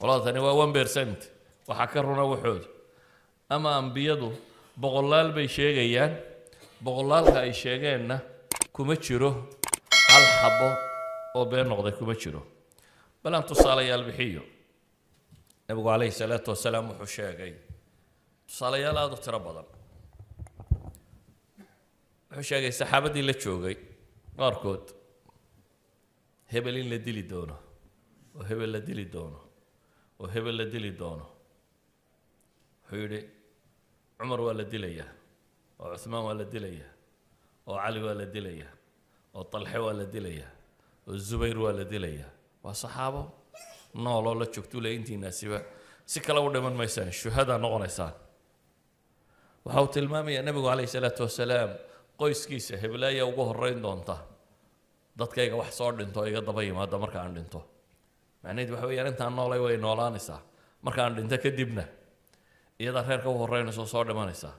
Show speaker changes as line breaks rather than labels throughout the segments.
qolada tani waa one percent. Waxaa ka runa waxooda ama ambiyadu boqolaal bay sheegayaan. Boqolaalka ay sheegeenna kuma jiro hal xabo oo been noqday kuma jiro. Bal aan tusaalayaal bixiyo. Nabigu calayhi salaatu wasalaam wuxuu sheegay. Tusaalayaal aada u tiro badan. Wuxuu sheegay saxaabadii la joogay qaarkood hebel in la dili doono. Oo hebel la dili doono oo hebel la dili doono. Wuxuu yidhi cumar waa la dilayaa oo cuhmaan waa la dilayaa oo cali waa la dilayaa oo talxe waa la dilayaa oo zubayr waa la dilayaa waa saxaabo nooloo la joogtuu intiinaasiba si kale u dhiman maysaan shuhadaa noqonaysaan. Waxa uu tilmaamayaa nebigu calayhi salaatu wasalaam qoyskiisa heblaaya ugu horeyn doonta. Dadkayga wax soo dhinto iga daba yimaada marka aan dhinto macnaheed waxa weeyaan intaan noolay way noolaanaysaa. Marka aan dhinto kadibna iyadaa reerka u horeynaysa oo soo dhimanaysaa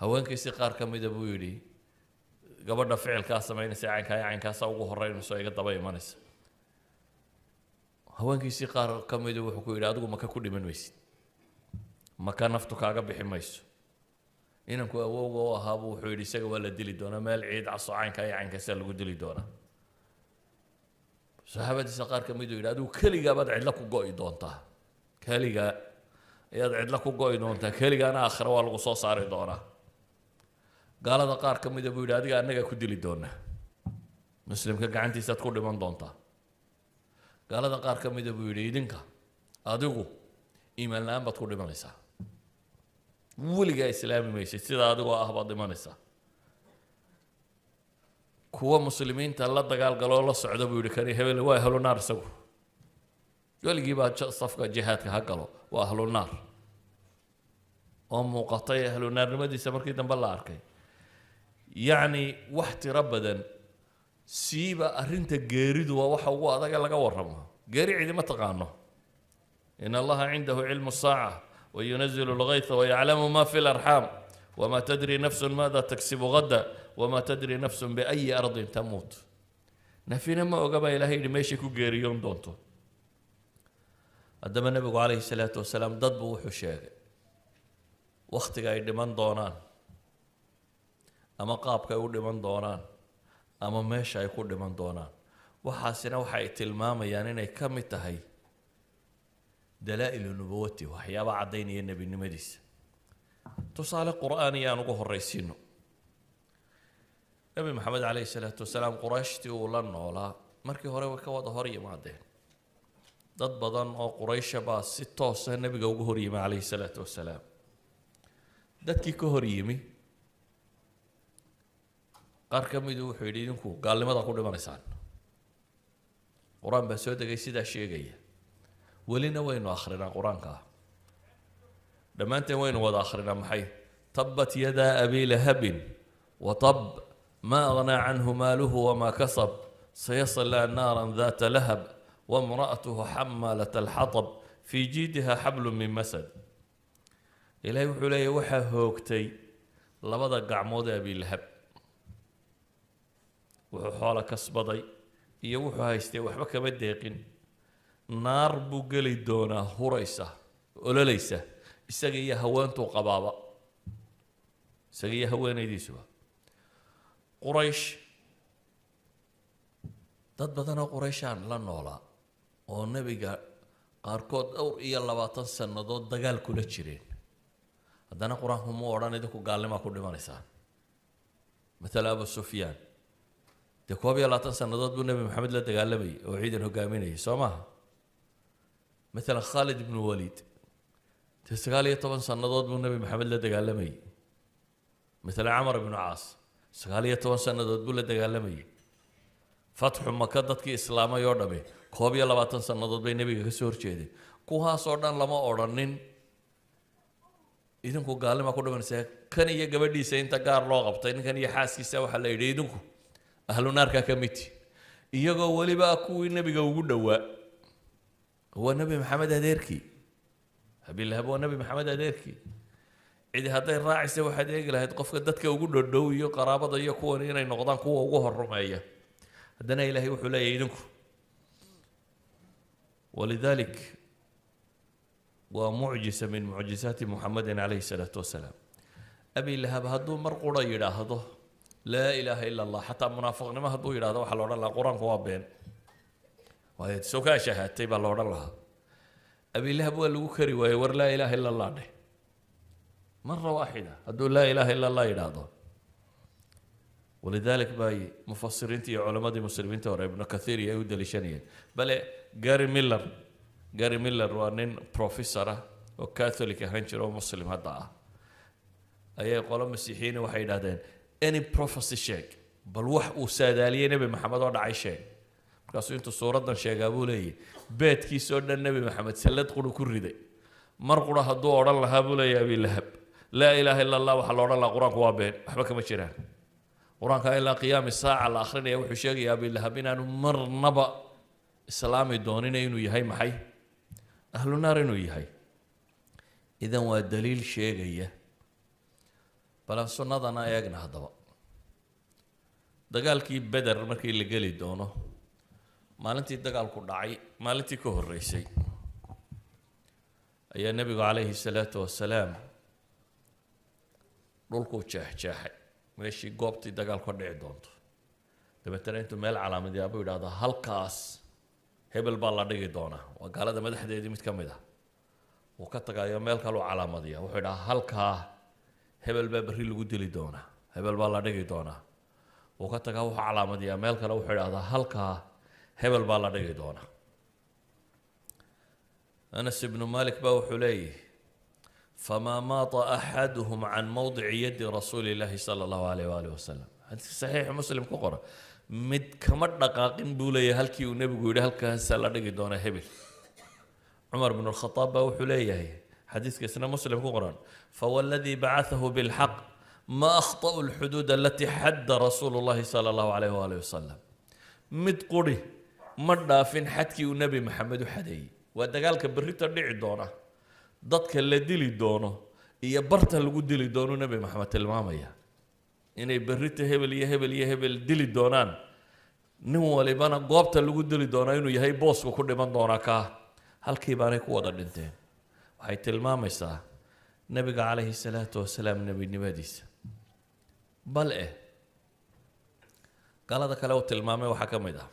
haweenkiisii qaar ka mida buu yidhi gabadha ficilkaa samaynaysa caynkaa caynkaasa ugu horeynaysa oo iga daba imanaysa. Haweenkiisii qaar ka midu wuxuu ku yidhi adigu maka ku dhiman maysid maka naftu kaaga bixi mayso. Inanku awowga u ahaabuu wuxuu yidhi isaga waa la dili doonaa. Meel ciid caso caynka iyo caynkaasaa lagu dili doonaa saxaabadiisa qaar ka miduu yidhi adigu keligaa baad cidlo ku go'i doontaa. Keligaa ayaad cidlo ku go'i doontaa. Keligaana aakhira waa lagu soo saari doonaa. Gaalada qaar ka mida buu yidhi adiga annagaa ku dili doonaa. Muslimka gacantiisaad ku dhiman doontaa. Gaalada qaar ka mida buu yidhi idinka adigu iimaan la'aan baad ku dhimanaysaa. Weligaa islaami maysid sidaa adigoo ah baad dhimanaysaa kuwa muslimiinta la dagaal dagaalgaloo la socdo buu yihi kani hebel waa ahlunaar isagu. Weligiibaa safka jihaadka ha galo waa ahlunaar oo muuqatay ahlunaarnimadiisa markii dambe la arkay. Yacni wax tiro badan siiba arrinta geeridu waa waxa ugu adaga laga warramo. Geeri cidima taqaano. In allaha cindahu cilmu saaca wayunazilu lgayta wayaclamu ma fi larxaam wama tadri nafsun maada taksibu gada wamaa tadri nafsun biayi ardin tamuut nafina ma ogabaa ilahay yidhi meeshay ku geeriyoon doonto haddaba nebigu calayhi salaatu wasalaam dadbu wuxuu sheegay wakhtiga ay dhiman doonaan ama qaabka ay u dhiman doonaan ama meesha ay ku dhiman doonaan waxaasina waxay tilmaamayaan inay ka mid tahay dalaa-ilu nubuwati waxyaaba caddaynaya nebinimadiisa tusaale qur'aan ugu horraysiino nebi maxamed calayhi salaatu wasalaam qurayshtii uu la noolaa. Markii hore way ka wada hor yimaadeen. Dad badan oo quraysha baa si toosa nebiga uga hor yimi calayhi salaatu wasalaam dadkii ka hor yimi qaar ka midu wuxuu yidhi idinku gaalnimada ku dhimanaysaan. Qur'aan baa soo degay sidaa sheegaya. Welina waynu akhrinaa qur'aanka. Dhammaanteen waynu wada akhrinaa maxay? Tabat yadaa abi lahabin watab ma aghnaa canhu maaluhu wamaa kasab sayaslaa naaran daata lahab wamra'atuhu xamaalat alxatab fii jiidiha xablu min masad. Ilaahay wuxuu leeyahy waxaa hoogtay labada gacmood ee abi lahab. Wuxuu xoola kasbaday iyo wuxuu haystay waxba kama deeqin naar buu geli doonaa huraysa ololaysa isaga iyo haweentuu qabaaba. Isaga iyo haweenaydiisuba quraysh dad badanoo qurayshaan la noolaa oo nebiga qaarkood dhowr iyo labaatan sannadood dagaal kula jireen haddana qur-aanku mu odhan idinku gaalnimaa ku dhimanaysaan matala abu sufyaan dee koob iyo labaatan sannadood buu nebi maxamed la dagaalamayay oo ciidan hogaaminayay soo maaha مثلا خالد بن الوليد تسقال يطبن سنضود بن النبي محمد لدقالمي مثلا عمر بن sagaal-iyo toban sannadood buu la dagaalamayay fatxu maka dadkii islaamay oo dhami koob iyo labaatan sannadood bay nebiga ka soo horjeedeen kuwaasoo dhan lama odhanin idinku gaalnima ku dhimanaysaa kan iyo gabadhiisa inta gaar loo qabtay ninkan iyo xaaskiisa waxaa la yidhi idinku ahlu naarka ka midti iyagoo weliba kuwii nebiga ugu dhowaa. Waa nebi maxamed adeerkii habiilahab waa nebi maxamed adeerkii cidi hadday raacaysa waxaad eegi lahayd qofka dadka ugu dhodhow iyo qaraabada iyo kuwan inay noqdaan kuwa ugu horumeeya haddana ilaahay wuxuu leeyahay idinku. Walidalik waa mucjisa min mucjisaati muxamedin calayhi salaatu wasalaam. Abi lahab hadduu mar qura yidhaahdo laa ilaaha ila allah xataa munaafiqnimo hadduu yidhahdo waxaa la odhan lahaa qur'aanku waa been. Waayo soo kaa shahaatay baa la odhan lahaa. Abi lahab waa lagu kari waayey war laa ilaaha ila allah dheh mara waaxida hadduu laa ilaaha ila allah yidhaahdo walidalik bay mufasiriinta iyo culammadii muslimiinta hore ibnu kathiir iyo ay u daliishanayeen bale gary miller gary miller waa nin professor ah oo catholic ahaan jira oo muslim hadda ah ayay qolo masiixiyiin waxay yidhahdeen any prophecy sheeg bal wax uu saadaaliyey nebi maxamed oo dhacay sheeg markaasuu intuu suuraddan sheegaa buu leeyahy beedkiisoo dhan nebi maxamed sallad quru ku riday mar qura hadduu odhan lahaa buu leeyahy abi lahab laa ilaaha ila allah waxaa la odhan lahaa qur'aanku waa been. Waxba kama jiraan qur'aanka ilaa qiyaami saaca la akhrinaya wuxuu sheegayaa abi lahab inaanu marnaba islaami doonina inuu yahay maxay? Ahlu naar inuu yahay. Idan waa daliil sheegaya. Balan sunnadana eegna haddaba. Dagaalkii beder markii la geli doono maalintii dagaalku dhacay maalintii ka horreysay ayaa nebigu calayhi salaatu wasalaam dhulkuu jeexjeexay. Meeshii goobtii dagaal ka dhici doonto. Dabeetana intuu meel calaamadiyaa buu yidhahdaa halkaas hebel baa la dhigi doonaa. Waa gaalada madaxdeedii mid ka mid ah. Wuu ka tagayo meel kaluu calaamadiya wuxuu yidhahaa halkaa hebel baa berri lagu dili doonaa. Hebel baa la dhigi doonaa. Wuu ka tagaa wuxuu calaamadiyaa meel kale wuxuu idhahdaa halkaa hebel baa la dhigi doonaa. Anas ibnu malik baa wuxuu leeyahy famaa maata axaduhum can mowdici yadi rasuuli illaahi sala allahu alayh waalih wasalam xadiiska saxiixa muslim ku qora mid kama dhaqaaqin buu leeyahay halkii uu nebigu yidhi halkaasaa la dhigi doonaa hebel cumar bnu lkhadaab baa wuxuu leeyahay xadiiska isna muslim ku qoran fawladii bacaahu bilxaq ma akhta'u lxuduud alatii xadda rasuulu llahi sala allahu alayh waalih wasalam mid quri ma dhaafin xadkii uu nebi maxamed u xadeeyey waa dagaalka berrita dhici doona dadka la dili doono iyo barta lagu dili doono nebi maxamed tilmaamaya. Inay berrita hebel iyo hebel iyo hebel dili doonaan. Nin walibana goobta lagu dili doonaa inuu yahay boosku ku dhiman doonaa kaa halkii baanay ku wada dhinteen. Waxay tilmaamaysaa nebiga calayhi salaatu wasalaam nebinimadiisa. Bal eh galada kale uu tilmaamay waxaa ka mid ah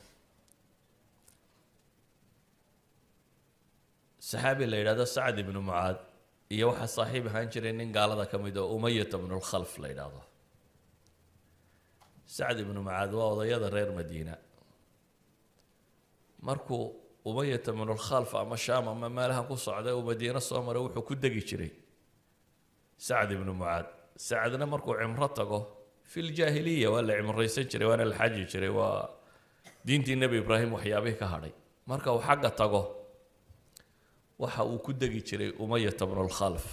saxaabi la yidhahdo sacad ibnu mucaad iyo waxaa saaxiib ahaan jiray nin gaalada ka mid oo umayata bnulkhalf la yidhaahdo sacad ibnu mucaad waa odayada reer madiina. Markuu umayata bnulkhalf ama shaam ama meelaha ku socday uu madiino soo maray wuxuu ku degi jiray sacad ibnu mucaad. Sacadna markuu cimro tago fi ljaahiliya waa la cimraysan jiray waana la xaji jiray waa diintii nebi ibraahim waxyaabihii ka hadhay. Marka uu xagga tago waxa uu ku degi jiray umayata bnulkhalf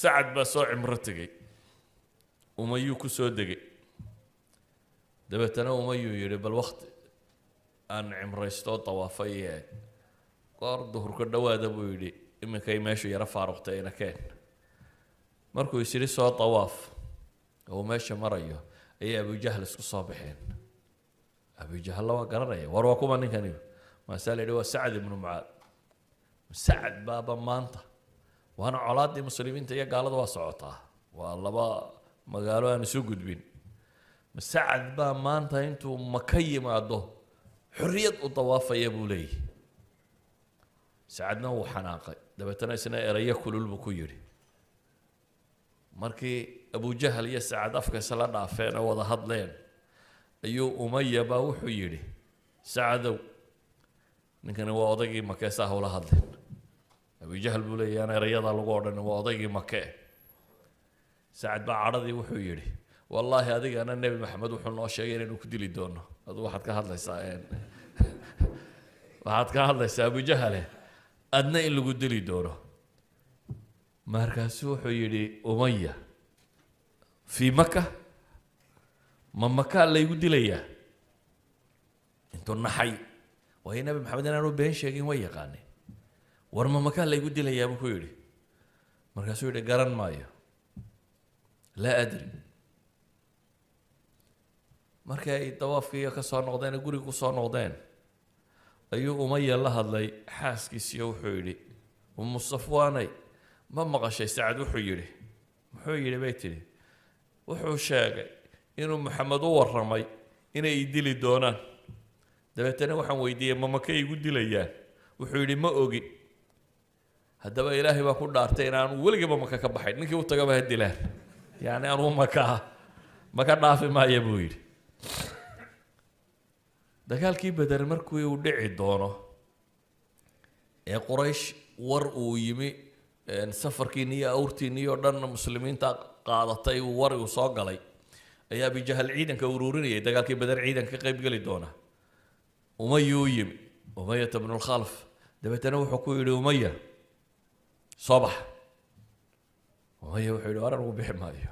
sacad baa soo cimro tegey. Umayuu ku soo degay dabeetana umayuu yidhi bal wakti aan cimraystoo dawaafay eeg goor duhurka dhowaada buu yidhi iminkay meeshu yaro faaruqtay ina keen. Markuu is yidhi soo dawaaf. Oo uu meesha marayo ayay abujahl isku soo baxeen abujahalla waa garanaya war waa kuma ninkani maasaa la yidhi waa sacad ibnu mucaad sacad baaba maanta. Waana colaaddii muslimiinta iyo gaalada waa socotaa. Waa laba magaalo aan isu gudbin. Sacad baa maanta intuu maka yimaado xorriyad u dawaafaya buu leeyahy sacadna wuu xanaaqay. Dabeetana isna erayo kulul buu ku yidhi. Markii abujahal iyo sacad afka isla dhaafeen oo wada hadleen ayuu umaya baa wuxuu yidhi sacadow ninkani waa odaygii make saa hawla hadleen abujahal buu leeyahy aan erayadaa lagu odhan waa odaygii make sacad baa cadhadii wuxuu yidhi wallaahi adigana nebi maxamed wuxuu noo sheegay inaynu ku dili doono adu waxaad ka hadlaysaa waxaad ka hadlaysaa abujahale adna in lagu dili doono markaasu wuxuu yidhi umaya fii maka ma makaa laygu dilayaa intuu naxay waayo nebi maxamed inaanu been sheegin way yaqaane war ma makaa laygu dilayaa buu ku yidhi. Markaasuu yidhi garan maayo. Laa adri. Markii ay dawaafkiiyo ka soo noqdeen ee guriga ku soo noqdeen ayuu umaya la hadlay xaaskiisiiyo wuxuu yidhi umu safwaanay ma maqashay? Sacad wuxuu yidhi muxuu yidhi bay tidhi wuxuu sheegay inuu maxamed u warramay inay i dili doonaan dabeetana waxaan weydiiyey ma makay igu dilayaan? Wuxuu yidhi ma ogi. Haddaba ilaahay baa ku dhaartay in aanu weligiiba maka ka baxayn. Ninkii u tagaba ha dilaan. Yacni anuu makaa maka dhaafi maaya buu yidhi. Dagaalkii beder markii uu dhici doono ee quraysh war uu yimi safarkiini iyo awrtiini oo dhan muslimiinta qaadatay uu war uu soo galay ayaa abijahal ciidanka ururinayay. Dagaalkii beder ciidanka ka qayb geli doona umaya u yimi umayata bnu lkhalf dabeetana wuxuu ku yidhi umaya soo bax umaya wuxuu yidhi war anigu bixi maayo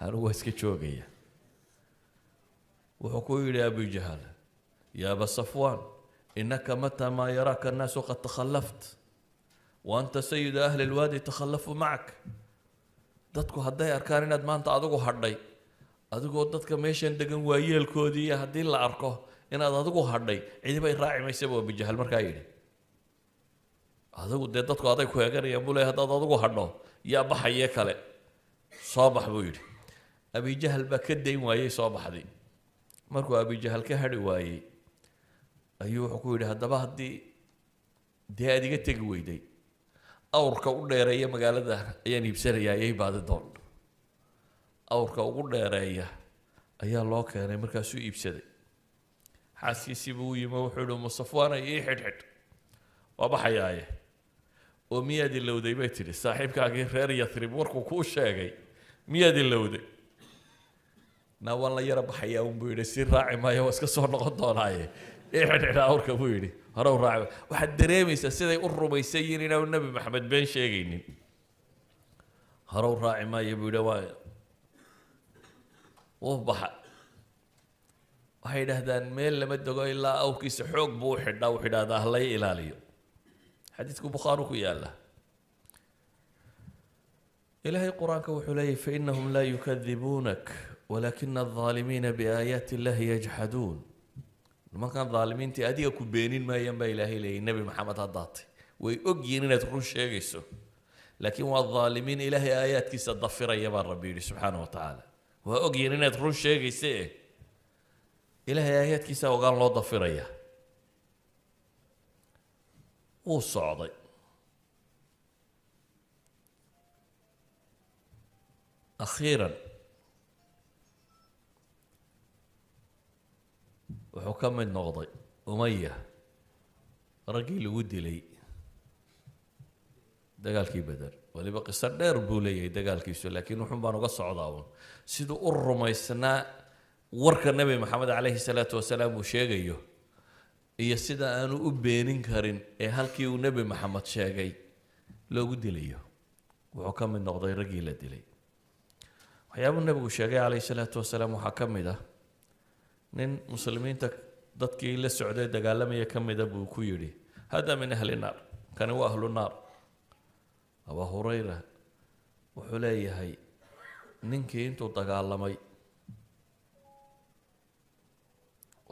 anigu waa iska joogaya. Wuxuu ku yidhi abujahal ya aba safwan inaka mata maa yaraaka annaasu qad takhalaft wa anta sayidu ahli lwaadi takhallafuu macak dadku hadday arkaan inaad maanta adigu hadhay adigoo dadka meeshan degan waayeelkoodii iyo haddii la arko inaad adigu hadhay cidibay raaci maysa buu abujahal markaa yidhi. Adigu dee dadku aday ku eeganayaan buu leey haddaad adigu hadho yaa baxaye kale. Soo bax buu yidhi. Abijahal baa ka dayn waayey soo baxday markuu abijahal ka hadhi waayey ayuu wuxuu ku yidhi haddaba haddii dee aad iga tegi weyday awrka u dheereeya magaalada ayaan iibsanayaa ayay baadi doon. Awrka ugu dheereeya ayaa loo keenay markaasuu iibsaday xaaskiisiibuu u yimi wuxuu yihi musafwaanay ii xidhxidh waa baxayaaye oo miyaad ilowday bay tidhi. Saaxiibkaagii reer yathrib warkuu kuu sheegay miyaad ilowday naa waan la yara baxayaa unbuu yidhi. Si raaci maayo waa iska soo noqon doonaaye. Ii xidhxidha awrka buu yidhi. Hore u raaci. Waxaad dareemaysaa siday u rumaysan yihiin inaanu nebi maxamed been sheegaynin. Hore raaci maayo buu yidhi. Waa wuu baxa waxay idhaahdaan meel lama dego ilaa awrkiisa xoog buu u xidhaa wuxuu halay ilaaliyo. Xadiidku bukhaari ku yaalla. Ilaahay qur'aanka wuxuu leeyahy fainahum laa yukadibuunak walaakina aldaalimiina biaayaati illahi yajxaduun nimankan daalimiintii adiga ku beenin maayaan baa ilaahay leeyay nebi maxamed haddaatay way og yihiin inaad run sheegayso. Laakiin waa daalimiin ilaahay aayaadkiisa dafiraya baa rabbi yidhi subxaana wa tacaala waa og yihiin inaad run sheegayse ilaahay aayaadkiisa ogaan loo dafiraya. Wuu socday. Akhiiran. Wuxuu ka mid noqday umaya raggii lagu dilay dagaalkii beder waliba qiso dheer buu leeyahay dagaalkiisu laakiin wuxun baan uga socdaa uun. Siduu u rumaysnaa warka nebi maxamed calayhi salaatu wasalaam uu sheegayo iyo sida aanu u beenin karin ee halkii uu nebi maxamed sheegay loogu dilayo. Wuxuu ka mid noqday raggii la dilay. Waxyaabuu nebigu sheegay calayhi salaatu wasalaam waxaa ka mid ah nin muslimiinta dadkii la socday dagaalamaya ka mida buu ku yidhi hada min ahli naar kani waa ahlu naar. Abaa hurayra wuxuu leeyahay ninkii intuu dagaalamay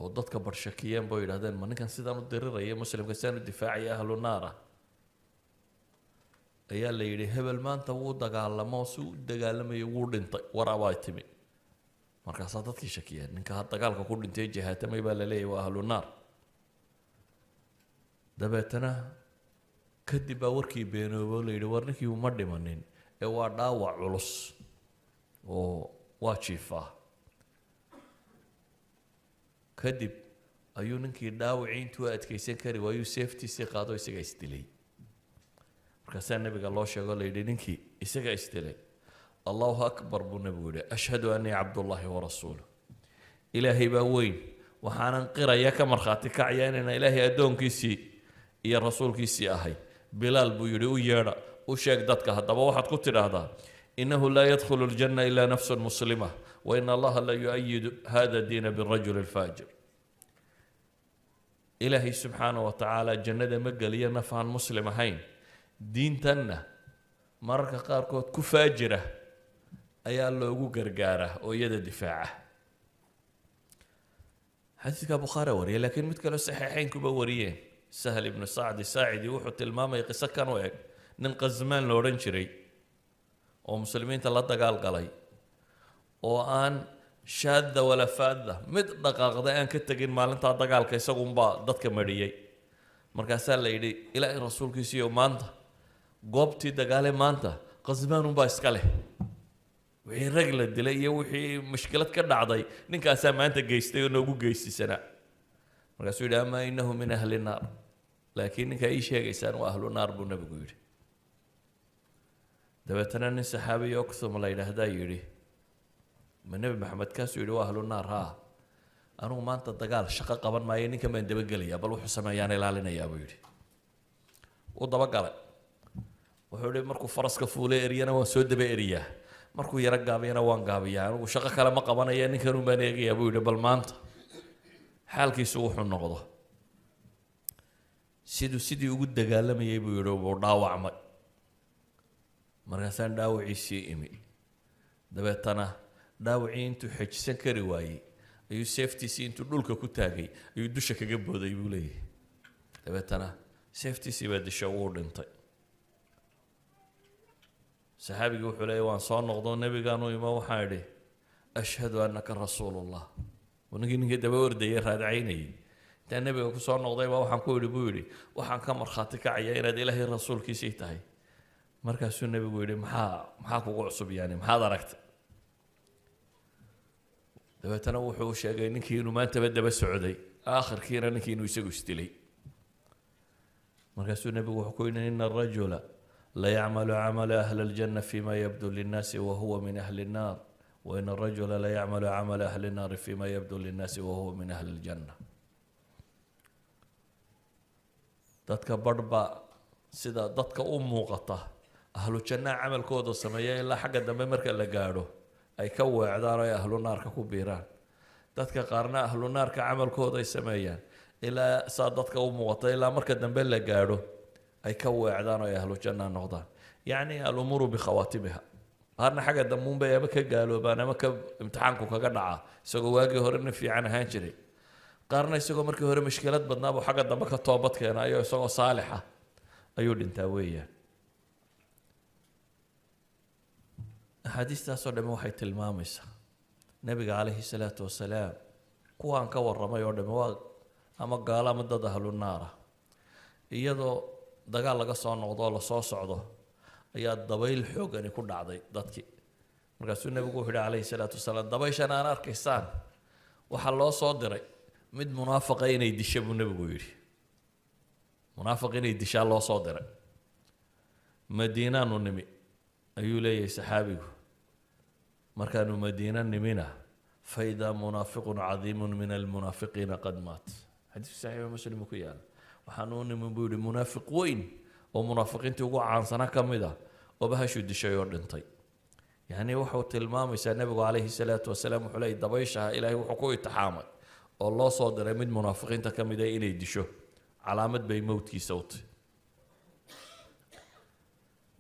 oo dadka barshakiyeen boo yidhahdeen ma ninkan sidaan u diriraya muslimka sidaan u difaacaya ahlu naara? Ayaa la yidhi hebel maanta wuu dagaalamo si u dagaalamayo wuu dhintay. War abaa timi. Markaasaa dadkii shakiyeen ninka dagaalka ku dhintay jihaatamay baa la leeyahy waa ahlu naar. Dabeetana kadib baa warkii beenoobo la yidhi war ninkii uma dhimanin ee waa dhaawac culus oo waa jiifaa kadib ayuu ninkii dhaawacii intuu adkaysan kari waayuu seeftiisii qaado isaga isdilay? Markaasaa nabiga loo sheego la yidhi ninkii isaga isdilay. Allahu akbar buu nabigu yihi ashhadu anii cabdullaahi warasuuluh ilaahay baa weyn waxaanan qiraya ka markhaati kacaya inayna ilaahay addoonkiisii iyo rasuulkiisii ahay bilaal buu yidhi u yeedha u sheeg dadka haddaba waxaad ku tidhaahdaa inahu laa yadkhulu ljanna ilaa nafsun muslima wain allaha la yu-ayidu hada diina birajuli lfaajir ilaahay subxaana wa tacaala jannada ma geliyo naf aan muslim ahayn diintanna mararka qaarkood ku faajira ayaa loogu gargaaraa oo iyada difaaca xadiidka bukhaari wariya laakiin mid kaleo saxiixeynkuba wariyeen sahl ibnu sacdi saacidi wuxuu tilmaamaya qiso kan u eg nin qasmaan la odhan jiray oo muslimiinta la dagaal galay oo aan shaadda wala faadda mid dhaqaaqda aan ka tegin maalintaa dagaalka isagunbaa dadka mariyey markaasaa la yidhi ilaahay rasuulkiisiiyo maanta goobtii dagaale maanta qasmaanunbaa iska leh. Wixii rag la dilay iyo wixii mushkilad ka dhacday ninkaasaa maanta geystay oo noogu geystisanaa markaasuu yidhi amaa innahu min ahli naar. Laakiin ninkaa ii sheegaysaan waa ahlu naar buu nebigu yidhi. Dabeetana nin saxaabiyo okthum la yidhaahdaa yidhi ma nebi maxamed kaasuu yidhi waa ahlu naar haa. Anugu maanta dagaal shaqo qaban maayo ninkan baan dabagelayaa bal wuxuu sameeyaan ilaalinayaa buu yidhi. Uu dabagalay. Wuxuu yidhi markuu faraska fuulay eryana waan soo daba eriyaa. Markuu yaro gaabiyana waan gaabiyaa. Anigu shaqo kale ma qabanaya ninkanun baan eegayaa buu yidhi. Bal maanta xaalkiisu wuxuu noqdo siduu sidii ugu dagaalamayay buu yidhi buu dhaawacmay. Markaasaan dhaawaciisii imi. Dabeetana dhaawacii intuu xejisan kari waayey. Ayuu seeftiisii intuu dhulka ku taagay ayuu dusha kaga booday buu leeyahay. Dabeetana seeftiisii baa disha wuu dhintay. Saxaabigii wuxuu leeyahy waan soo noqdo nebigaanu imo waxaan idhi ashhadu annaka rasuulullah. Ninkii ninkii daba ordayay raadcaynayay intaan nebiga ku soo noqdayba waxaan ku idhi buu yidhi waxaan ka markhaati kacaya inaad ilaahay rasuulkiisii tahay. Markaasuu nebigu yidhi maxaa maxaa kugu cusub yaani maxaad aragtay dabeetana wuxuu sheegay ninkii inuu maantaba daba socday aakhirkiina ninkii isagu isdilay. Markaasuu nebigu wuxuu ku yidhi ina arajula layacmalu camala ahli aljanna fima yabdu linnaasi wahuwa min ahli nnaar wain arajula layacmalu camala ahli nnaari fima yabdu linnaasi wahuwa min ahli ljanna dadka badhba sida dadka u muuqata ahlu jannaa camalkooda sameeya ilaa xagga dambe marka la gaadho ay ka weecdaan oo ay ahlu naarka ku biiraan. Dadka qaarna ahlu naarka camalkooda ay sameeyaan ilaa saa dadka u muuqata ilaa marka dambe la gaadho ay ka weecdaan oo ay ahlu jannaa noqdaan. Yacni alumuuru bikhawaatimiha qaarna xagga dambuunbay ama ka gaaloobaan ama ka imtixaanku kaga dhacaa. Isagoo waagii hore nin fiican ahaan jiray. Qaarna isagoo markii hore mushkilad badnaabuu xagga dambe ka toobad keenayo isagoo saalixa ayuu dhintaa weeyaan axaadiistaasoo dhamme waxay tilmaamaysaa. Nebiga calayhi salaatu wasalaam kuwaan ka warramay oo dhamme waa ama gaalo ama dad ahlu naara iyadoo dagaal laga soo noqdo oo la soo socdo ayaa dabayl xoogani ku dhacday dadkii. Markaasuu nebigu wuxuu yihi calayhi salaatu wasalaam dabayshan aan arkaysaan waxaa loo soo diray mid munaafaqa inay disha buu nebigu yidhi. Munaafiq inay dishaa loo soo diray. Madiinaanu nimi ayuu leeyahay saxaabigu markaanu madiina nimina faidaa munaafiqun cadiimun min almunaafiqiina qad maat. Xadiisku saxiixa muslim ku yaalla waxaanu u nimin buu yihi munaafiq weyn oo munaafiqiintii ugu caansana ka mid ah oo bahashuu dishay oo dhintay. Yacni wuxuu tilmaamaysaa nebigu calayhi salaatu wasalaam wuxuu leeyay dabayshaha ilaahay wuxuu ku itixaamay oo loo soo diray mid munaafiqiinta ka mid ah inay disho. Calaamad bay mowdkiisa u tahy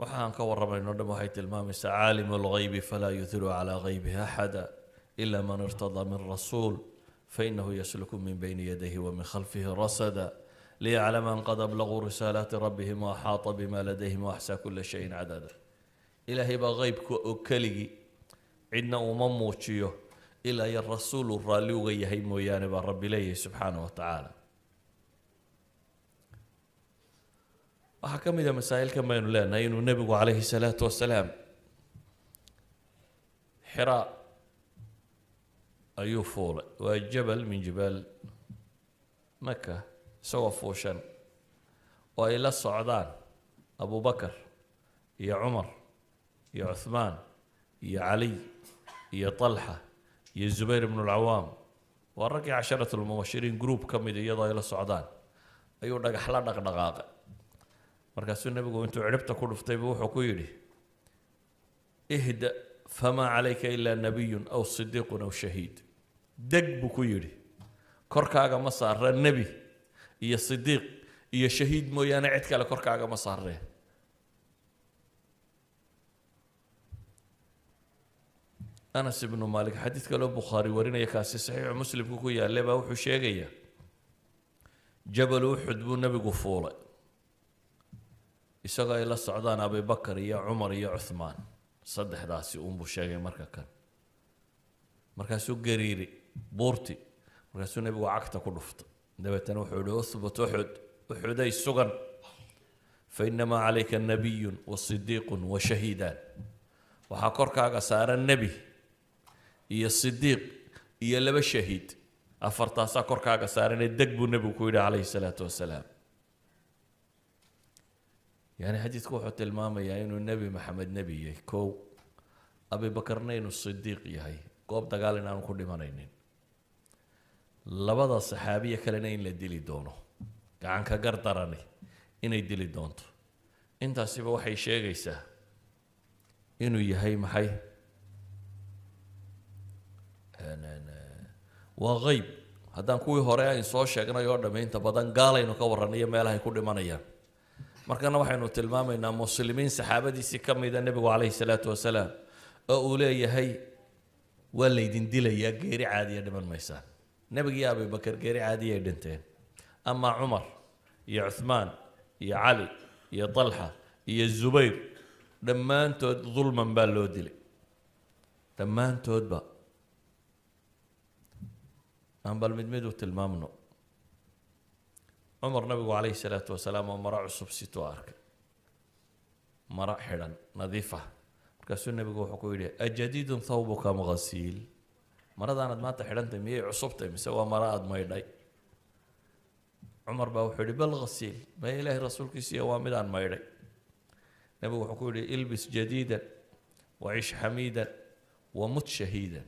waxaan ka warramayno dhan waxay tilmaamaysaa caalimu lghaybi falaa yuhiru calaa haybihi axada ila man irtadaa min rasuul fainahu yasluku min bayni yadayhi wa min khalfihi rasada liyaclama an qad ablaguu risaalaati rabbihim waaxaata bima ladayhim waaxsaa kula shayin cadada ilaahay baa qeybka oo keligii cidna uma muujiyo ilaa iyo rasuulu raalli uga yahay mooyaane baa rabbi leeyahay subxaana wa tacaala waxaa ka mid a masaa'ilkan baynu leenahay inuu nebigu calayhi salaatu wasalaam xiraa ayuu fuulay. Waa jabal min jibaal maka isagoo fuushan oo ay la socdaan abubakar iyo cumar iyo cuhmaan iyo caliy iyo talxa iyo zubayr ibnu lcawaam waa raggii casharat lmubashiriin group ka mid iyadoo ay la socdaan. Ayuu dhagax la dhaqdhaqaaqay markaasuu nebigu intuu cidhibta ku dhuftaybu wuxuu ku yidhi ihda famaa calayka ilaa nabiyun aw sidiiqun aw shahiid. Deg buu ku yidhi korkaaga ma saara nebi iyo sidiiq iyo shahiid mooyaane cid kale korkaaga ma saareen anas ibnu maalik xadiid kaloo bukhaari warinaya kaasi saxiixu muslimku ku yaallay baa wuxuu sheegayaa jabal uxud buu nebigu fuulay isagoo ay la socdaan abibakar iyo cumar iyo cuhmaan saddexdaasi uunbuu sheegay marka kan. Markaasuu gariiri buurti. Markaasuu nebigu cagta ku dhuftay. Dabeetana wuxuu yihi uhbut uxud uxuday sugan. Fainamaa calayka nabiyun wa sidiiqun wa shahiidaan. Waxaa korkaaga saaran nebi iyo sidiiq iyo laba shahiid. Afartaasaa korkaaga saaranee deg buu nebigu ku yidhi calayhi salaatu wasalaam yani xadiidku wuxuu tilmaamayaa inuu nebi maxamed nebi yahay. Kow abibakarna inuu sidiiq yahay. Goob dagaal in aanu ku dhimanaynin. Labada saxaabiya kalena in la dili doono. Gacanka gardarani inay dili doonto. Intaasiba waxay sheegaysaa inuu yahay maxay? Waa qeyb haddaan kuwii hore ayn soo sheegnay oo dhamme inta badan gaalaynu ka warranayo meelahay ku dhimanayaan markana waxaynu tilmaamaynaa muslimiin saxaabadiisii ka mida nebigu calayhi salaatu wasalaam oo uu leeyahay waa laydin dilayaa geeri caadiya dhiman maysaan nebigiiyo abibakar geeri caadiyay dhinteen. Amaa cumar iyo cuhmaan iyo cali iyo talxa iyo zubayr dhammaantood dulman baa loo dilay. Dhammaantoodba. Aan bal mid mid u tilmaamno cumar nabigu calayhi salaatu wasalaam oo maro cusub situu arkay. Maro xidhan nadiif ah. Markaasuu nebigu wuxuu ku yidhi ajadiidun thawbuka maqasiil maradaanad maanta xidhantay miyay cusubtay? Mise waa maro aada maydhay? Cumar baa wuxuu yidhi bal khasiil ma ilaahay rasuulkiisiiya waa midaan maydhay. Nebigu wuxuu ku yidhi ilbis jadiidan wacish xamiidan wamut shahiidan.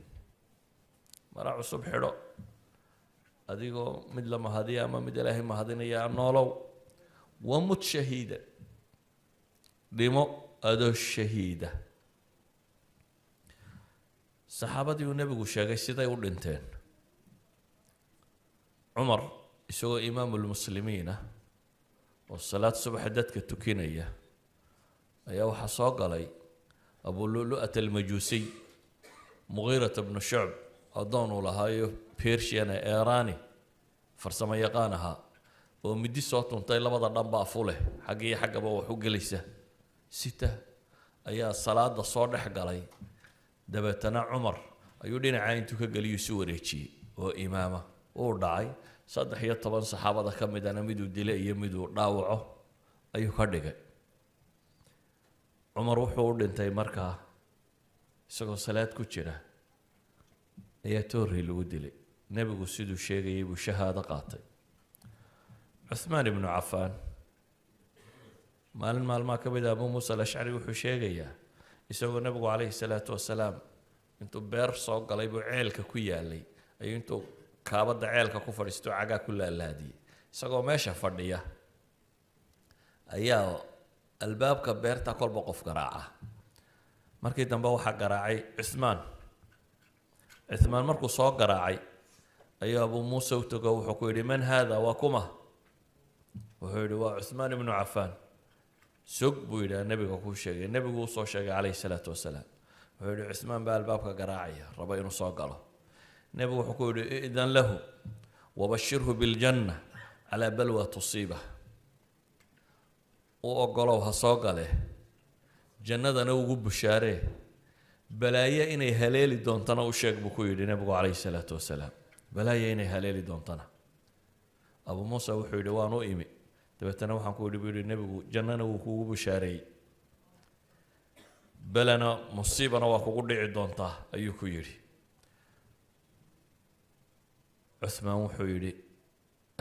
Maro cusub xidho adigoo mid la mahadiya ama mid ilaahay mahadinaya noolow. Wamut shahiida. Dhimo adoo shahiida. Saxaabadii uu nebigu sheegay siday u dhinteen. Cumar isagoo imaamulmuslimiin ah oo salaad subaxa dadka tukinaya ayaa waxaa soo galay abululu'at almajuusiy mugiirata bnu shucb addoon uu lahaayo persian ee erani farsamo yaqaan ahaa oo midi soo tuntay labada dhanba afu leh xagga iyo xaggaba wax u gelaysa. Sita ayaa salaada soo dhex galay. Dabeetana cumar ayuu dhinacaa intuu ka geliyo isu wareejiyey oo imaama uu dhacay. Saddex iyo toban saxaabada ka midana miduu dile iyo miduu dhaawaco ayuu ka dhigay. Cumar wuxuu u dhintay markaa isagoo salaad ku jira ayaa toorri lagu dilay nebigu siduu sheegayay buu shahaado qaatay cuhmaan ibnu cafaan maalin maalmaha ka mid a abuu muusa alashcari wuxuu sheegayaa isagoo nebigu calayhi salaatu wasalaam intuu beer soo galay buu ceelka ku yaalay ayuu intuu kaabadda ceelka ku fadhiisto cagaa ku laalaadiyey isagoo meesha fadhiya ayaa albaabka beerta kolba qof garaaca markii dambe waxaa garaacay cuhmaan cuhmaan markuu soo garaacay ayuu abuu muuse u tago wuxuu ku yidhi man haada waa kuma. Wuxuu yidhi waa cuhmaan ibnu cafaan. Sog buu yidhi nebiga kuu sheegay. Nebigu u soo sheegay calayhi salaatu wasalaam. Wuxuu yidhi cuhmaan baa albaabka garaacaya raba inuu soo galo. Nebigu wuxuu ku yidhi idan lahu wabashirhu biljanna calaa balwa tusiiba. U ogolow ha soo gale jannadana ugu bushaaree balaaye inay haleeli doontana u sheeg buu ku yidhi nebigu calayhi salaatu wasalaam balaaye inay haleeli doontana. Abuu muusa wuxuu yidhi waan u imi. Dabeetana waxaan ku yidhi buu yidhi nebigu jannana wuu kugu bushaareeyey. Belena musiibana waa kugu dhici doontaa ayuu ku yidhi. Cuhmaan wuxuu yidhi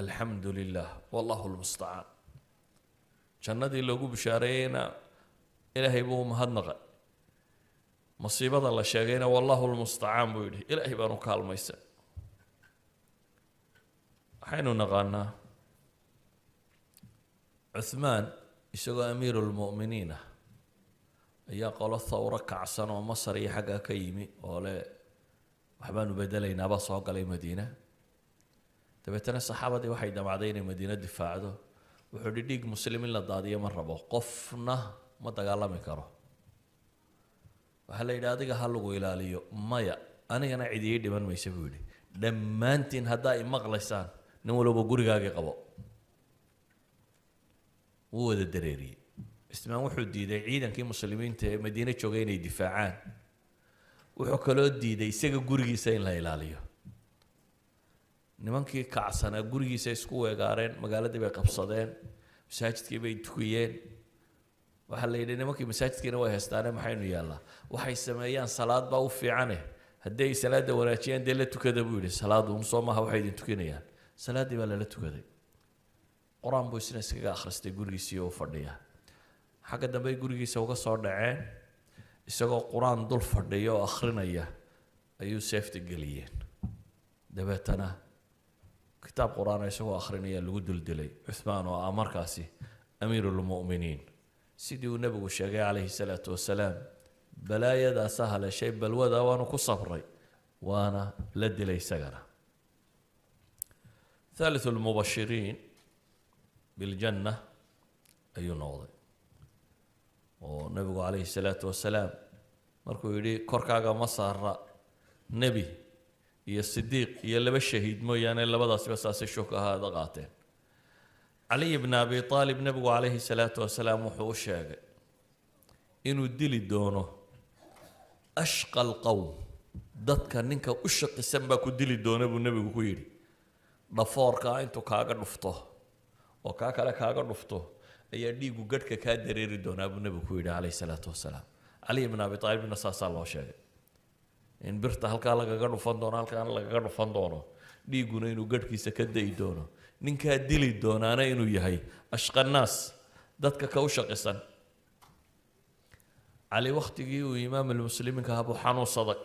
alxamdu lilah wallahu lmustacaan jannadii loogu bushaareeyeyna ilaahay buu mahadnaqay masiibada la sheegayna wallahu lmustacaan buu yidhi. Ilaahay baanu kaalmaysa waxaynu naqaanaa. Cuhmaan isagoo amiiru lmu'miniin ah ayaa qolo thawro kacsan oo masar iyo xaggaa ka yimi oo le waxbaanu bedelaynaabaa soo galay madiina. Dabeetana saxaabadii waxay damacday inay madiino difaacdo. Wuxuu hi dhiig muslim in la daadiyo ma rabo qofna ma dagaalami karo. Waxaa la yidhi adiga ha lagu ilaaliyo maya anigana cidiyey dhiman maysa buu yidhi. Dhammaantiin haddaa i maqlaysaan nin walba gurigaagii qabo wuu wada dareeriyey cismaan wuxuu diiday ciidankii muslimiinta ee madiine joogay inay difaacaan wuxuu kaloo diiday isaga gurigiisa in la ilaaliyo nimankii kacsanaa gurigiisa isku weegaareen magaaladii bay qabsadeen masaajidkii bay tukiyeen waxaa la yidhi nimankii masaajidkiina way haystaane maxaynu yaallaa waxay sameeyaan salaad baa u fiicane haddii ay salaada wanaajiyaan dee la tukada buu yidhi salaadu un soo maaha waxay idin tukinayaan salaaddii baa lala tukaday. Qur'aan buu isna iskaga akhristay gurigiisii oo u fadhiya. Xagga dambe gurigiisa uga soo dhaceen isagoo qur'aan dul fadhiya oo akhrinaya ayuu seefta geliyeen. Dabeetana kitaab qur'aan isagoo akhrinaya lagu duldilay cuhmaan oo ah markaasi amiirulmu'miniin sidii uu nebigu sheegay calayhi salaatu wasalaam balaayadaasaa haleeshay balwada waanu ku sabray waana la dilay isagana thaalithu lmubashiriin biljanna ayuu noqday oo nebigu calayhi salaatu wasalaam markuu yidhi korkaaga ma saara nebi iyo sidiiq iyo laba shahiid mooyaane labadaasba saasay shuk ahaada qaateen caliy bna abi aalib nebigu calayhi salaatu wasalaam wuxuu u sheegay inuu dili doono ashqa alqowm dadka ninka u shaqisan baa ku dili doona buu nebigu ku yidhi dhafoorkaa intuu kaaga dhufto oo kaa kale kaaga dhufto ayaa dhiigu gadhka kaa dareeri doonaa buu nebigu ku yidhi calayhi salaatu wasalaam caliy bna abi aalibna saasaa loo sheegay. In birta halkaa lagaga dhufan doono halkaan lagaga dhufan doono dhiigguna inuu gadhkiisa ka dayi doono ninkaa dili doonaana inuu yahay ashqanaas dadka ka u shaqisan cali wakhtigii uu imaam almuslimiinka ahaa buu xanuunsaday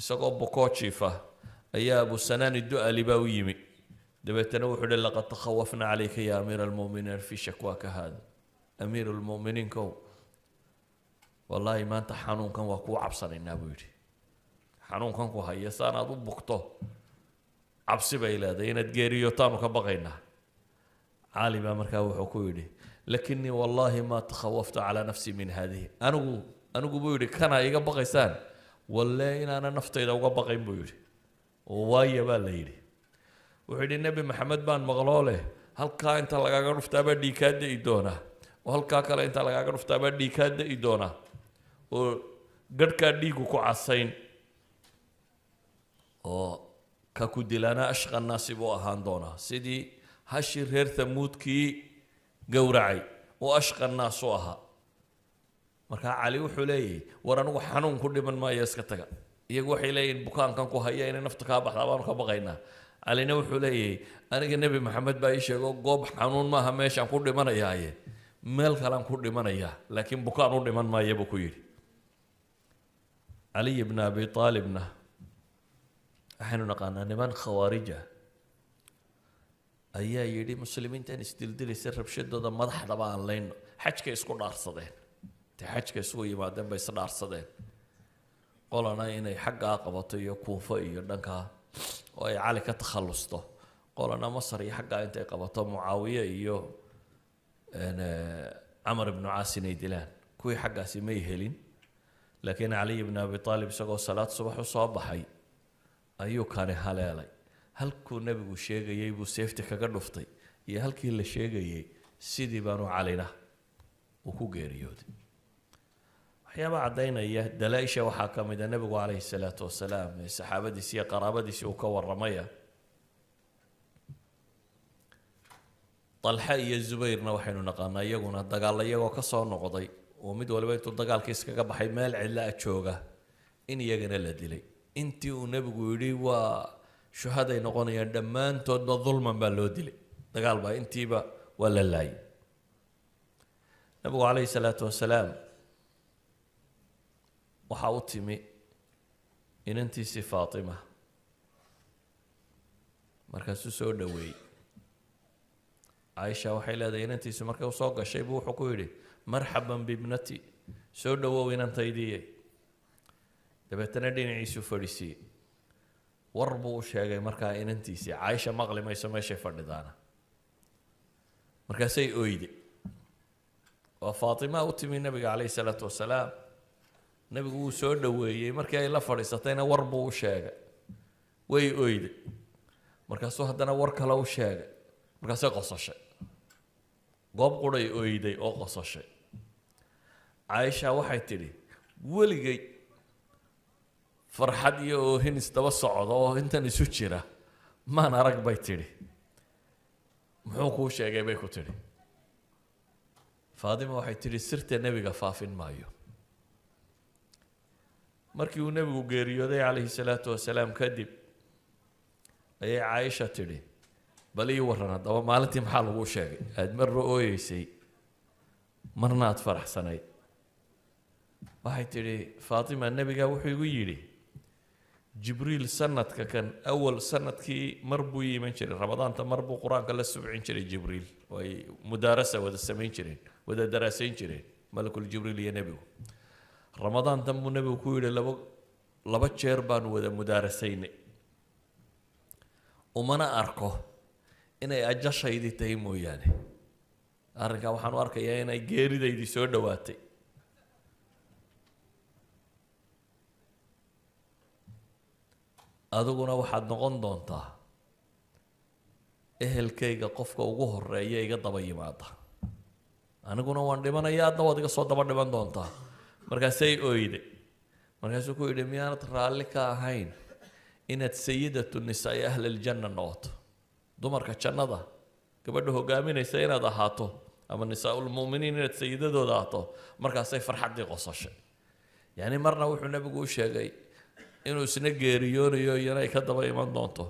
isagoo bukoo jiifa ayaa abu sanaani du-ali baa u yimi. Dabeetana wuxuu uhi laqad takhawafna calayka ya amiira almu'miniin. Fi shakwaaka hada amiir lmu'miniinkow wallaahi maanta xanuunkan waa kuu cabsanaynaa buu yidhi. Xanuunkan ku haya saanaad u bugto cabsi bay leedahay inaad geeriyotaanu ka baqaynaa. Cali baa markaa wuxuu ku yidhi lakinii wallaahi maa takhawaftu calaa nafsii min haadihi. Anigu anigu buu yidhi kana iga baqaysaan. Walle inaana naftayda uga baqayn buu yidhi oo waaya baa la yidhi wuxuu yidhi nebi maxamed baan maqloo leh. Halkaa inta lagaaga dhuftaabaa dhiig kaa da'i doonaa oo halkaa kale inta lagaaga dhuftaabaa dhiig kaa da'i doonaa oo gadhkaa dhiigu ku casayn. Oo ka ku dilaana ashqa naasi buu ahaan doonaa. Sidii hashii reer tamuudkii gowracay oo ashqa naas u ahaa. Markaa cali wuxuu leeyahay war anigu xanuun ku dhiman maayo iska taga iyagu waxay leeyihiin bukaankan ku haya inay nafta kaa baxdaa baanu ka baqaynaa calina wuxuu leeyahay aniga nebi maxamed baa ii sheego goob xanuun maaha meeshaan ku dhimanayaaye. Meel kalean ku dhimanayaa laakiin bukaan u dhiman maaya buu ku yidhi. Caliy bna abi aalibna waxaynu naqaanaa niman khawaarija ayaa yidhi muslimiintan isdildilaysa rabshadooda madaxdaba aan layno xajkay isku dhaarsadeen. Intay xajka isugu yimaadeen bay isdhaarsadeen qolana inay xaggaa qabato iyo kuufo iyo dhankaa oo ay cali ka takhallusto. Qolana masar iyo xaggaa intay qabato mucaawiye iyo camar ibnu caas inay dilaan. Kuwii xaggaasi may helin laakiin caliy bn abi aalib isagoo salaad subax u soo baxay ayuu kani haleelay. Halkuu nebigu sheegayey buu seefti kaga dhuftay iyo halkii la sheegayey sidii baanu calina uu ku geeriyooday waxyaaba caddaynaya dalaa-isha waxaa ka mid a nebigu calayhi salaatu wasalaam ee saxaabadiisi iyo qaraabadiisii uu ka warramaya. Dalxa iyo zubayrna waxaynu naqaanaa iyaguna dagaalla iyagoo ka soo noqday oo mid waliba intuu dagaalkii iskaga baxay meel cidla a jooga in iyagana la dilay. Intii uu nebigu yidhi waa shuhaday noqonayaan dhammaantoodba dulman baa loo dilay. Dagaal baa intiiba waa la laayay. Nebigu calayhi salaatu wasalaam waxaa u timi inantiisii faatima. Markaasuu soo dhoweeyey caaisha waxay leedahay inantiisu markay u soo gashay buu wuxuu ku yidhi marxaban bibnati. Soo dhowow inantaydiiye dabeetana dhinaciisuu fadhisiiyey war buu u sheegay markaa inantiisii. Caaisha maqli mayso meeshay fadhidaana. Markaasay oyde waa faatimaa u timi nebiga calayhi salaatu wasalaam nebigu wuu soo dhoweeyey. Markii ay la fadhiisatayna war buu u sheegay. Way oyday markaasuu haddana war kale u sheegay. Markaasay qosashay. Goob quray oyday oo qososhay caaisha waxay tidhi weligay farxad iyo oohin isdaba socda oo intan isu jira. Maan arag bay tidhi. Muxuu kuu sheegay bay ku tidhi. Faatima waxay tidhi sirta nebiga faafin maayo markii uu nebigu geeriyooday calayhi salaatu wasalaam kadib ayay caaisha tidhi bal ii warran haddaba maalintii maxaa laguu sheegay? Aada marna ooyeysay marna aada faraxsanayd waxay tidhi faatima nebigaa wuxuu igu yidhi jibriil sanadka kan awal sannadkii mar buu iman jiray ramadaanta mar buu qur'aanka la subcin jiray jibriil. Oo ay mudaarasa wada samayn jireen wada daraasayn jireen malakul jibriil iyo nebigu ramadaantan buu nebigu ku yidhi laba laba jeer baanu wada mudaarasaynay. Umana arko inay ajashaydii tahay mooyaane. Arrinkaa waxaan u arkayaa inay geeridaydii soo dhowaatay adiguna waxaad noqon doontaa ehelkayga qofka ugu horreeya iga daba yimaada. Aniguna waan dhimanaya adna waad iga soo daba dhiman doontaa markaasay oyde markaasuu ku yidhi miyaanad raalli ka ahayn inaad sayidatu nisaai ahli ljanna noqoto dumarka jannada gabadha hogaaminaysa inaad ahaato ama nisaa-ulmuminiin inaad sayidadooda ahaato markaasay farxaddii qosashay yacni marna wuxuu nebigu u sheegay inuu isna geeriyoonayo iyana ka daba iman doonto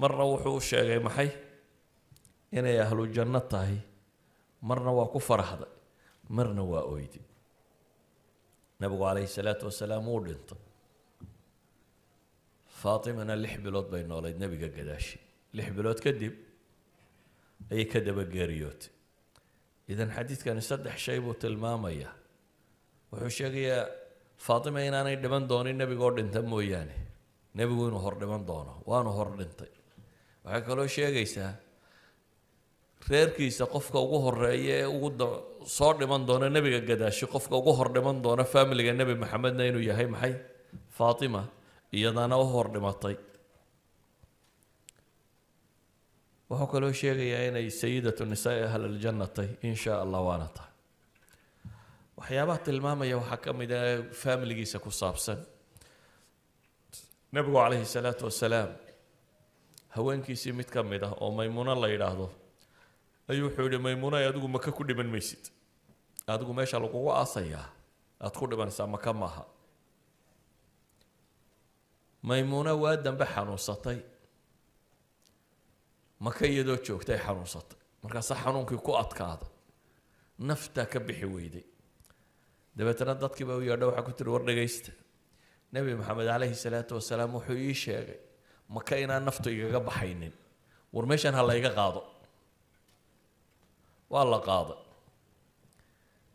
marna wuxuu u sheegay maxay inay ahlu janno tahay marna waa ku faraxday marna waa oydi nabigu calayhi salaatu wasalaam wuu dhintay faatimana lix bilood bay noolayd nebiga gadaashi. Lix bilood kadib ayay ka daba geeriyootay idan xadiidkani saddex shay buu tilmaamayaa. Wuxuu sheegayaa faatima inaanay dhiman doonin nebigoo dhinta mooyaane. Nebigu inuu hor dhiman doono waanu hor dhintay. Waxay kaloo sheegaysaa reerkiisa qofka ugu horreeya ee ugu soo dhiman doona nebiga gadaashi qofka ugu hor dhiman doona faamiliga nebi maxamedna inuu yahay maxay? Faatima. Iyadaana u hor dhimatay. Wuxuu kaloo sheegayaa inay sayidatu nisaai ahl aljanna tahy in allah waana tahay. Waxyaabaha tilmaamaya waxaa ka mid ah faamiligiisa ku saabsan. Nebigu calayhi salaatu wasalaam haweenkiisii mid ka mid ah oo maymuuno la yidhaahdo ayuu wuxuu yihi maymuuna adigu maka ku dhiman maysid? Adigu meesha lagugu aasayaa? Aada ku dhimanaysaa maka maaha. Maymuuna waa dambe xanuunsatay. Maka iyadoo joogtay xanuunsatay. Markaasaa xanuunkii ku adkaada. Naftaa ka bixi weyday. Dabeetana dadkiiba u yeedha waxaa ku tiri war dhegaysta. Nebi maxamed calayhi salaatu wasalaam wuxuu ii sheegay maka inaan naftu igaga baxaynin. War meeshan ha layga qaado waa la qaaday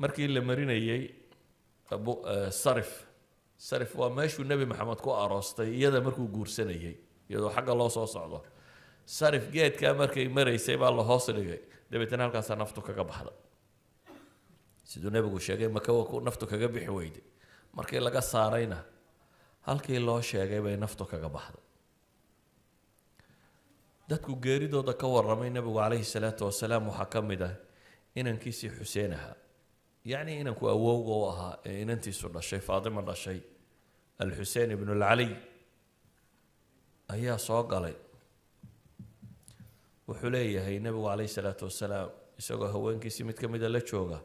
markii la marinayey abu sarif sarif waa meeshuu nebi maxamed ku aroostay iyada markuu guursanayey iyadoo xagga loo soo socdo. Sarif geedkaa markay maraysay baa la hoos dhigay. Dabeetana halkaasaa naftu kaga baxda siduu nebigu sheegay maka waa naftu kaga bixi weyday. Markii laga saarayna halkii loo sheegay bay naftu kaga baxday dadku geeridooda ka warramay nebigu calayhi salaatu wasalaam waxaa ka mid ah inankiisii xuseen ahaa yacni inanku awowga u ahaa ee inantiisu dhashay faatima dhashay alxuseen ibnu alcaliy ayaa soo galay. Wuxuu leeyahay nebigu calayhi salaatu wasalaam isagoo haweenkiisii mid ka mida la jooga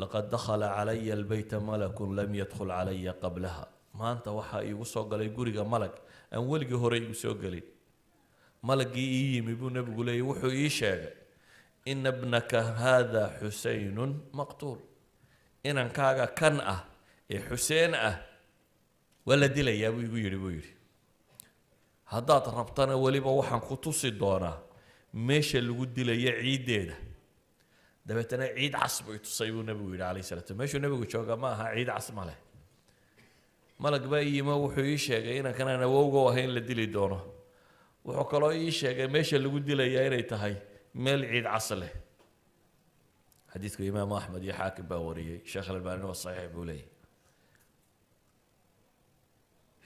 laqad dakhala calaya albeyta malakun lam yadkhul calaya qablaha. Maanta waxaa iigu soo galay guriga malag aan weligii hore igu soo gelin malagii ii yimi buu nebigu leeyay wuxuu ii sheegay ina bnaka haada xuseynun maqtuul. Inankaaga kan ah ee xuseen ah waa la dilayaa buu igu yidhi buu yidhi. Haddaad rabtana weliba waxaan ku tusi doonaa meesha lagu dilayo ciiddeeda. Dabeetana ciid cas buu itusay buu nebigu yidhi calayhi salatu meeshuu nebigu jooga ma aha ciid cas ma leh. Malag baa ii yimo wuxuu ii sheegay inankan aan awowga u ahayn la dili doono wuxuu kaloo ii sheegay meesha lagu dilayaa inay tahay meel ciid cas leh. Xadiidku imaamu axmed iyo xaakim baa wariyey sheekh albaanina waa saxiix buu leeyahy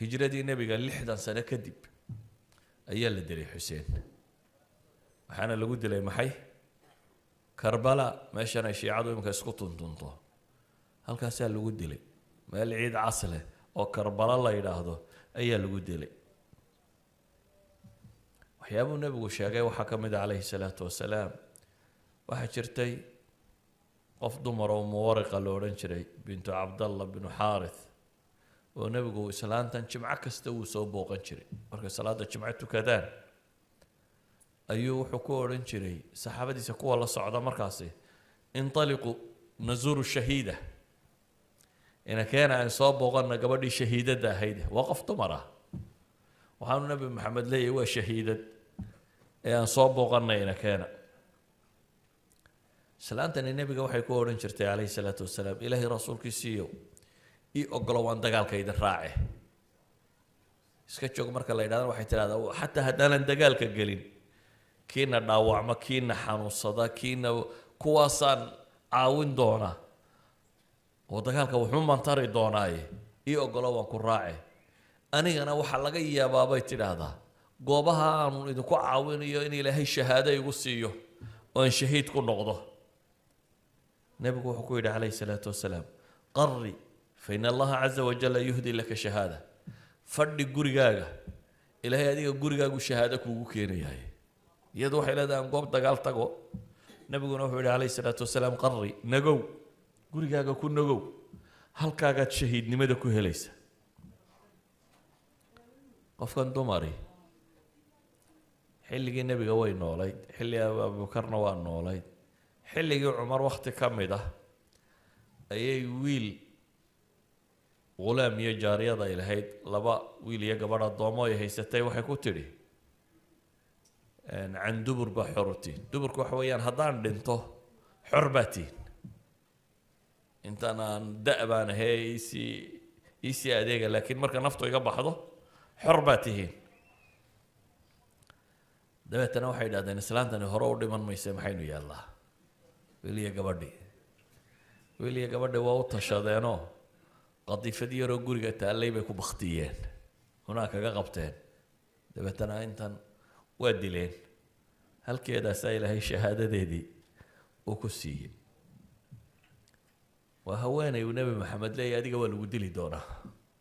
hijradii nebiga lixdan sano kadib ayaa la dilay xuseen. Waxaana lagu dilay maxay? Karbala meeshan ay shiicadu iminka isku tuntunto. Halkaasaa lagu dilay. Meel ciid cas leh oo karbala la yidhaahdo ayaa lagu dilay waxyaabuu nebigu sheegay waxaa ka mid a calayhi salaatu wasalaam. Waxaa jirtay qof dumar oo muwariqa la odhan jiray bintu cabdallah binu xaarith oo nebigu islaantan jimco kasta wuu soo booqan jiray. Markay salaada jimco tukadaan ayuu wuxuu ku odhan jiray saxaabadiisa kuwa la socda markaasi intaliqu nazuru shahiida. Inakeena aan soo booqana gabadhii shahiidadda ahayd. Waa qof dumar ah. Waxaanu nebi maxamed leeyahay waa shahiidad ee aan soo booqana inakeena islaantani nebiga waxay ku odhan jirtay calayhi salaatu wasalaam ilaahay rasuulkiisiiyo ii ogolo waan dagaalka idin raace iska joog marka la yidhahdan waxay tidhahdaa xataa haddaanan dagaalka gelin kiina dhaawacma kiina xanuunsada kiina kuwaasaan caawin doona oo dagaalka wuxuu mantari doonaaye ii ogolo waan ku raace anigana waxaa laga yaabaa bay tidhaahdaa goobaha aanu idinku caawinayo in ilaahay shahaado igu siiyo oo aan shahiid ku noqdo. Nebigu wuxuu ku yidhi calayhi salaatu wasalaam qarri fa in allaha caza wajalla yuhdi laka shahaada. Fadhi gurigaaga. Ilaahay adiga gurigaagu shahaado kuugu keenayahay iyadu waxay leedahay aan goob dagaal tago. Nebiguna wuxuu yihi calayhi salaatu wasalaam qarri nagow. Gurigaaga ku nagow. Halkaagaad shahiidnimada ku helaysa. Qofkan dumari xilligii nebiga way noolayd xilli abuubakarna waa noolayd. Xilligii cumar wakti ka mid ah ayay wiil ghulaam iyo jaariyad ay lahayd. Laba wiil iyo gabadh addoomo ay haysatay waxay ku tidhi can dubur baa xor u tihin duburku waxa weeyaan haddaan dhinto xor baa tihin intaan aan da- baan ahee iisii iisii adeega laakiin marka naftu iga baxdo xor baa tihiin dabeetana waxay idhahdeen islaantani hore u dhiman mayse maxaynu yaallaa wiil iyo gabadhii wiil iyo gabadhii waa u tashadeenoo qadiifad yaroo guriga taallay bay ku baktiyeen hunaa kaga qabteen. Dabeetana intan waa dileen. Halkeedaasaa ilaahay shahaadadeedii uu ku siiyey. Waa haweenay uu nebi maxamed leeyahy adiga waa lagu dili doonaa.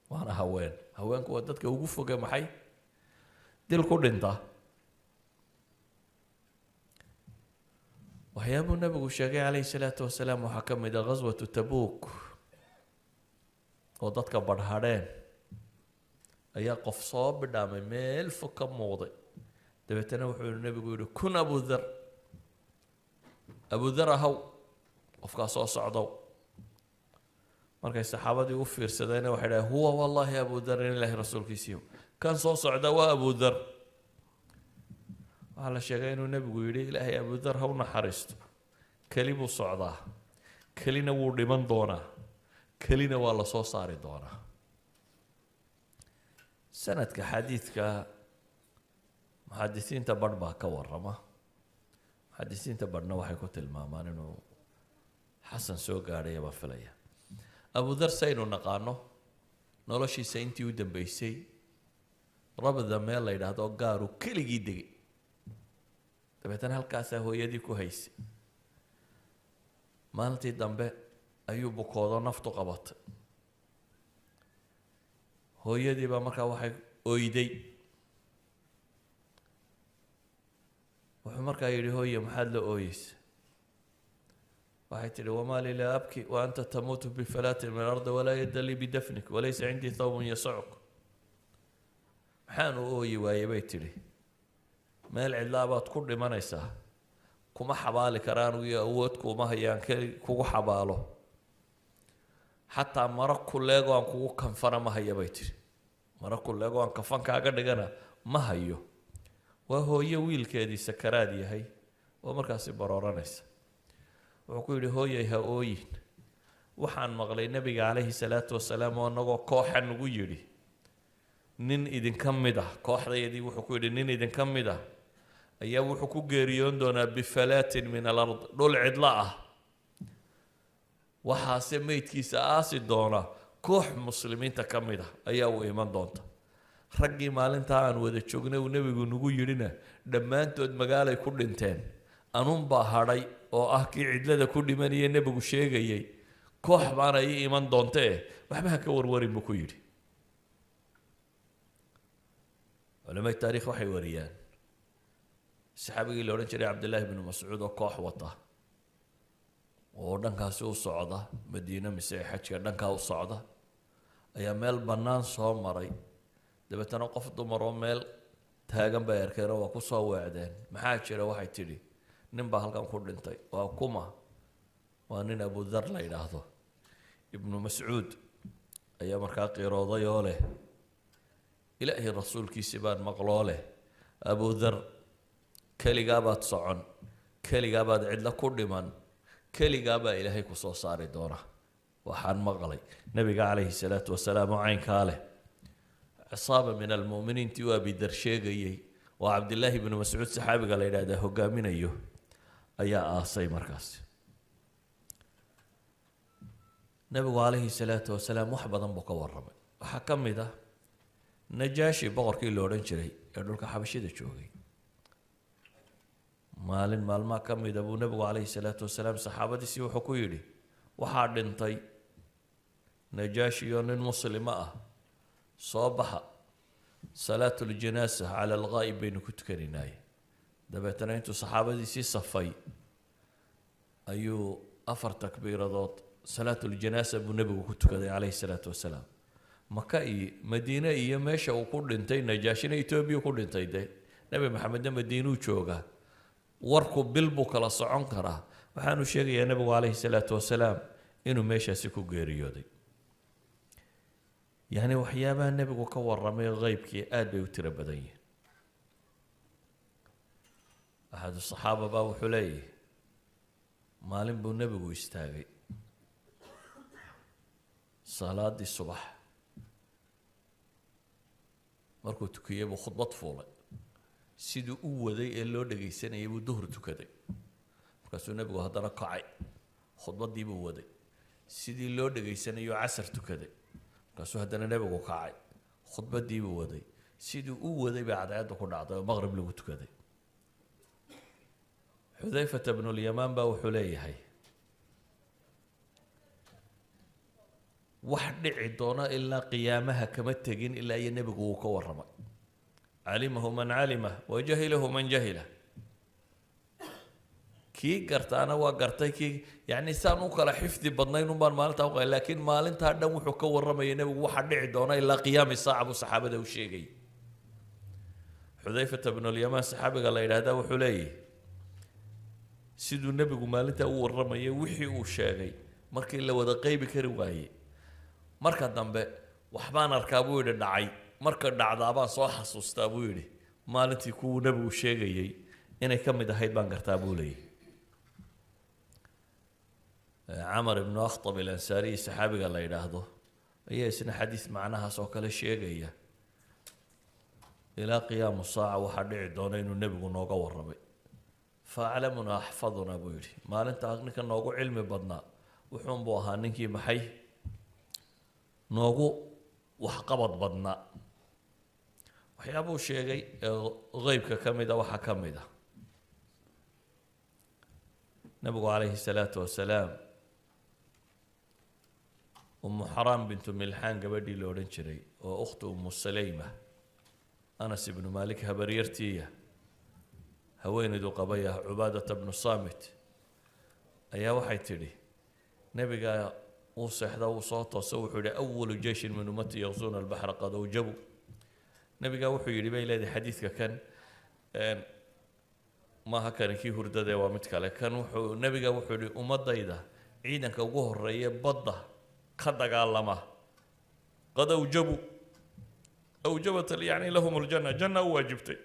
Waana haween. Haweenku waa dadka ugu foge maxay? Dil ku dhinta waxyaabuu nebigu sheegay calayhi salaatu wasalaam waxaa ka mid a ghaswatu tabuuk oo dadka badhadheen ayaa qof soo bidhaamay meel fog ka muuqday dabeetana wuxuu yihi nebigu yihi kun abudar abudar ahaw qofkaa soo socdow markay saxaabadii u fiirsadeenna waxay dhahay huwa wallaahi abudar in ilaahi rasuulkiisiiyo kan soo socda waa abudar waxaa la sheegay inuu nebigu yidhi ilaahay abudar ha u naxariisto. Keli buu socdaa. Kelina wuu dhiman doonaa. Kelina waa la soo saari doonaa. Sanadka xadiidka muxadisiinta badh baa ka warama muxadisiinta badhna waxay ku tilmaamaan inuu xasan soo gaadhaya baa filaya. Abudar saynu naqaano noloshiisa intii u dambeysay rabda meel la yidhaahdo gaaru keligii degay dabeetana halkaasaa hooyadii ku haysay maalintii dambe ayuu bukoodo naftu qabatay hooyadii baa markaa waxay oyday. Wuxuu markaa yidhi hooye maxaad la ooyeysa waxay tidhi wamaa li laa abki wa anta tamuutu bifalaatin min alardi walaa yadda lii bidafnik walaysa cindii thawbun yasacuk maxaan u ooyi waayey bay tidhi meel cidlaa baad ku dhimanaysaa kuma xabaali karaan iyo awood kuuma hayaan kugu xabaalo. Xataa maro kuleego aan kugu kanfana ma haya bay tidhi. Maro kuleego aan kafan kaaga dhigana ma hayo. Waa hooye wiilkeedii sakaraad yahay oo markaasi barooranaysa. Wuxuu ku yidhi hooyay ha ooyin. Waxaan maqlay nebiga calayhi salaatu wasalaam oo anagoo kooxa nagu yidhi nin idinka mid ah. Kooxdayadii wuxuu ku yidhi nin idinka mid ah ayaa wuxuu ku geeriyoon doonaa bifalaatin min alard dhul cidlo ah. Waxaase meydkiisa aasi doona koox muslimiinta ka mid ah ayaa uu iman doonta. Raggii maalintaa aan wada joognay uu nebigu nagu yidhina dhammaantood magaalay ku dhinteen. Anuunbaa hadhay oo ah kii cidlada ku dhimanaya nebigu sheegayay. Koox baana ii iman doontee waxba ha ka warwarin buu ku yidhi. Culamada taarikh waxay wariyaan saxaabigii la odhan jiray cabdillaahi bnu mascuud oo koox wata. Oo dhankaasi u socda madiine mise xajka dhankaa u socda ayaa meel bannaan soo maray. Dabeetana qof dumar oo meel taagan bay arkeen oo waa ku soo weecdeen maxaa jira waxay tidhi nin baa halkan ku dhintay waa kuma waa nin abudar la yidhaahdo. Ibnu mascuud ayaa markaa qiirooday oo leh ilaahay rasuulkiisii baan maqloo leh abudar keligaa baad socon keligaa baad cidlo ku dhiman keligaa baa ilaahay ku soo saari doona. Waxaan maqlay nabiga calayhi salaatu wasalaam oo caynkaa leh. Cisaaba min almu'miniintii uu abidar sheegayey. Oo cabdillaahi ibnu mascuud saxaabiga la yidhaahdaa hogaaminayo ayaa aasay markaas. Nabigu calayhi salaatu wasalaam wax badan buu ka warramay. Waxaa ka mid ah najaashi boqorkii la odhan jiray ee dhulka xabashida joogay maalin maalmaha ka mida buu nebigu calayhi salaatu wasalaam saxaabadiisii wuxuu ku yidhi waxaa dhintay najaashi oo nin muslima ah soo baxa salaatu ljanaasa cala alghaa'ib baynu ku tukaninaye dabeetana intuu saxaabadiisii safay ayuu afar takbiiradood salaatu ljanaasa buu nebigu ku tukaday calayhi salaatu wasalaam. Maka iyo madiine iyo meesha uu ku dhintay najaashina etoobiya ku dhintay dee. Nebi maxamedna madiinuu joogaa warku bil buu kala socon karaa. Waxaanu sheegayaa nebigu calayhi salaatu wasalaam inuu meeshaasi ku geeriyooday. Yacni waxyaabaha nebigu ka warramay qeybkii aada bay u tiro badan yihiin. Axadu saxaaba baa wuxuu leeyahay maalin buu nebigu istaagay. Salaadii subax. Markuu tukiyey buu khudbad fuulay siduu u waday ee loo dhagaysanayay buu duhur tukaday. Markaasuu nebigu haddana kacay. Khudbaddii buu waday. Sidii loo dhagaysanayo casar tukaday. Markaasuu haddana nebigu kacay. Khudbaddii buu waday. Siduu u waday bay cadceedda ku dhacday oo maqrib lagu tukaday. Xudayfata bnulyamaan baa wuxuu leeyahay wax dhici doona ilaa qiyaamaha kama tegin ilaa iyo nebigu wuu ka warramay calimahu man calima wa jahilahu man jahila. Kii gartaana waa gartay kii yacni saan u kala xifdi badnayn unbaan maalintaa uqa laakiin maalintaa dhan wuxuu ka warramaya nebigu waxa dhici doona ilaa qiyaami saaca buu saxaabada u sheegay. Xudayfata bnulyamaan saxaabiga la yidhaahdaa wuxuu leeyahy siduu nebigu maalintaa u warramayay wixii uu sheegay markii la wada qeybi kari waayey marka dambe waxbaan arkaa buu yidhi dhacay marka dhacdaabaan soo xasuustaa buu yidhi maalintii kuwuu nebigu sheegayey inay ka mid ahayd baan gartaa buu leeyahy camar ibnu akhtab ilansaariyi saxaabiga la yidhaahdo ayaa isna xadiis macnahaas oo kale sheegaya ilaa qiyaamu saaca waxaa dhici doona inuu nebigu nooga warramay fa aclamuna axfaduna buu yidhi maalintaa ninka noogu cilmi badnaa wuxuunbuu ahaa ninkii maxay? Noogu waxqabad badnaa waxyaabuu sheegay ee qeybka ka mida waxaa ka mid a nabigu calayhi salaatu wasalaam umu xaraam bintu milxaan gabadhii la odhan jiray oo ukhti umu saleyma anas ibnu maalik habaryartiiya haweenaydu qabay ah cubaadata bnu saamit ayaa waxay tidhi nebiga uu seexda uu soo tooso wuxuu yihi awalu jeyshin min ummati yaqsuuna albaxra qad awjabu nebigaa wuxuu yidhi bay leedahay xadiidka kan. Maaha kani kii hurdadee waa mid kale. Kan wuxuu nebiga wuxuu yihi ummadayda ciidanka ugu horreeya badda ka dagaalama. Qad awjabu awjabat yani lahum ljanna janna u waajibtay.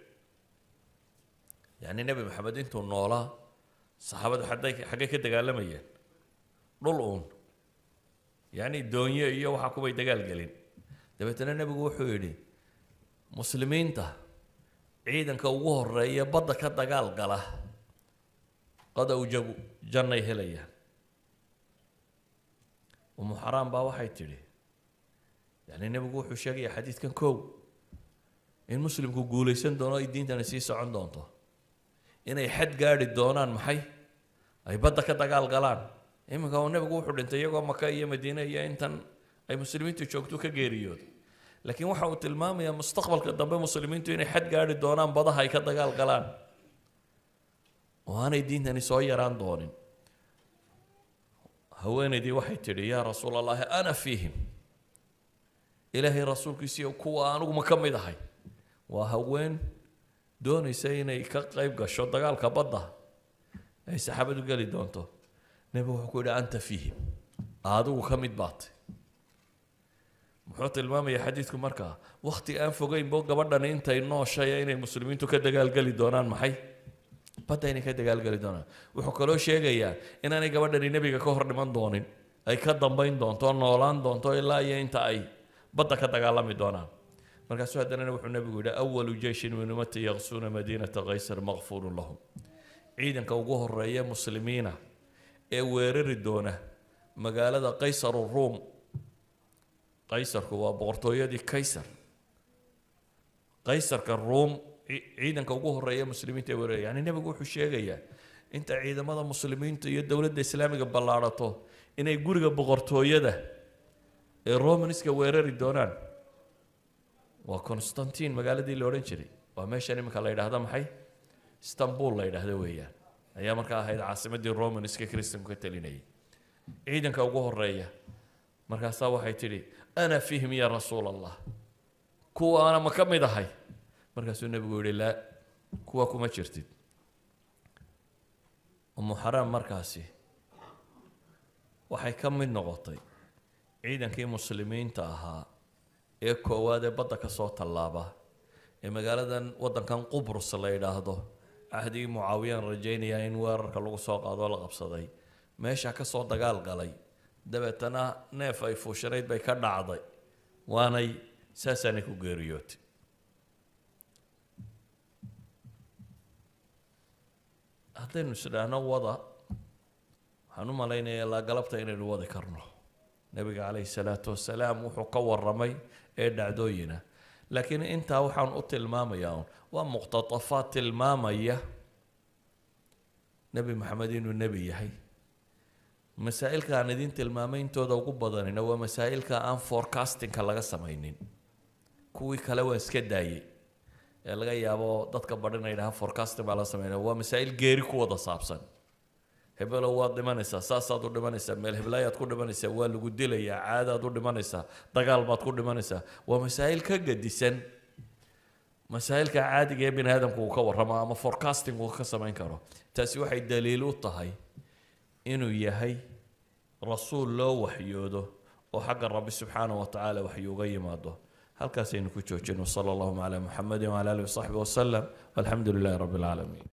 Yani nebi maxamed intuu noolaa saxaabadu xaday xaggay ka dagaalamayeen. Dhul uun. Yacni doonye iyo waxaa kubay dagaal gelin. Dabeetana nebigu wuxuu yidhi muslimiinta ciidanka ugu horreeya badda ka dagaal gala qad awjabu jannay helayaan umu xaraam baa waxay tidhi yacni nebigu wuxuu sheegaya xadiidkan kow in muslimku guulaysan doono ay diintani sii socon doonto. Inay xad gaadhi doonaan maxay? Ay badda ka dagaal galaan. Iminka nebigu wuxuu dhintay iyagoo maka iyo madiine iyo intan ay muslimiintu joogto ka geeriyooday laakiin waxa uu tilmaamayaa mustaqbalka dambe muslimiintu inay xad gaadhi doonaan badaha ay ka dagaal galaan. Oo aanay diintani soo yaraan doonin. Haweenaydii waxay tidhi yaa rasuul allahi ana fiihim. Ilaahay rasuulkiisiiyo kuwa aniguma ka mid ahay. Waa haween doonaysa inay ka qayb gasho dagaalka badda. Ay saxaabadu geli doonto. Nebigu wuxuu ku yidhi anta fiihim. Adigu ka mid baatay muxuu tilmaamaya xadiidku markaa wakti aan fogeynbo gabadhani intay nooshaya inay muslimiintu ka dagaalgeli doonaan maxay? Badda inay ka dagaalgeli doonaan. Wuxuu kaloo sheegayaa inaanay gabadhani nebiga ka hor dhiman doonin ay ka dambayn doonto noolaan doonto ilaa iyo inta ay badda ka dagaalami doonaan. Markaasuu haddana wuxuu nebigu yidhi awalu jeyshin min ummati yaqsuuna madiinata kaysar maqfuurun lahum. Ciidanka ugu horreeya muslimiina ee weerari doona magaalada qaysaru ruum qaysarku waa boqortooyadii kaysar. Qaysarka ruum ciidanka ugu horreeya muslimiinta weeraraya. Yani nebigu wuxuu sheegayaa inta ciidamada muslimiinta iyo dowladda islaamiga ballaadhato inay guriga boqortooyada ee romanska weerari doonaan. Waa constantine magaaladii la odhan jiray. Waa meeshan iminka la yidhaahda maxay? Istanbul la yidhaahdo weeyaan. Ayaa markaa ahayd caasimadii romanska kristanku ka talinayay ciidanka ugu horreeya markaasaa waxay tidhi ana fihim ya rasuul allah kuwa ana ma ka mid ahay? Markaasuu nebigu yihi laa kuwa kuma jirtid. Umu xaraam markaasi waxay ka mid noqotay ciidankii muslimiinta ahaa ee koowaad ee badda ka soo tallaaba ee magaaladan waddankan qubrus la yidhaahdo cahdigii mucaawiyaan rajaynaya in weerarka lagu soo qaadoo la qabsaday meesha ka soo dagaal galay dabeetana neef ay fuushanayd bay ka dhacday waanay saasaanay ku geeriyootay haddaynu isdhaahno wada waxaan u malaynaya ilaa galabta inaynu wadi karno. Nebiga calayhi salaatu wasalaam wuxuu ka waramay ee dhacdooyina. Laakiin intaa waxaan u tilmaamayaa un waa muqtatafaad tilmaamaya nebi maxamed inuu nebi yahay masaa'ilka aan idin tilmaamay intooda ugu badanina waa masaa'ilka aan forecastingka laga samaynin. Kuwii kale waan iska daayey ee laga yaabo dadka badhina yidhaha forecasting baa laga sameynaya. Waa masaa'il geeri ku wada saabsan. Hebelow waad dhimanaysaa saasaad u dhimanaysaa meel heblaayaad ku dhimanaysaa waa lagu dilayaa caadaad u dhimanaysaa dagaal baad ku dhimanaysaa. Waa masaa'il ka gadisan. Masaa'ilka caadiga ee bini aadamku uu ka warramo ama forecasting uu ka samayn karo. Taasi waxay daliil u tahay inuu yahay rasuul loo waxyoodo oo xagga rabbi subxaanahu wa tacaala waxyu uga yimaado. Halkaasaynu ku joojino sala allahuma calaa muxamedin wcala alihi wasaxbi wasalam walxamdu lilahi rabbi alcaalamiin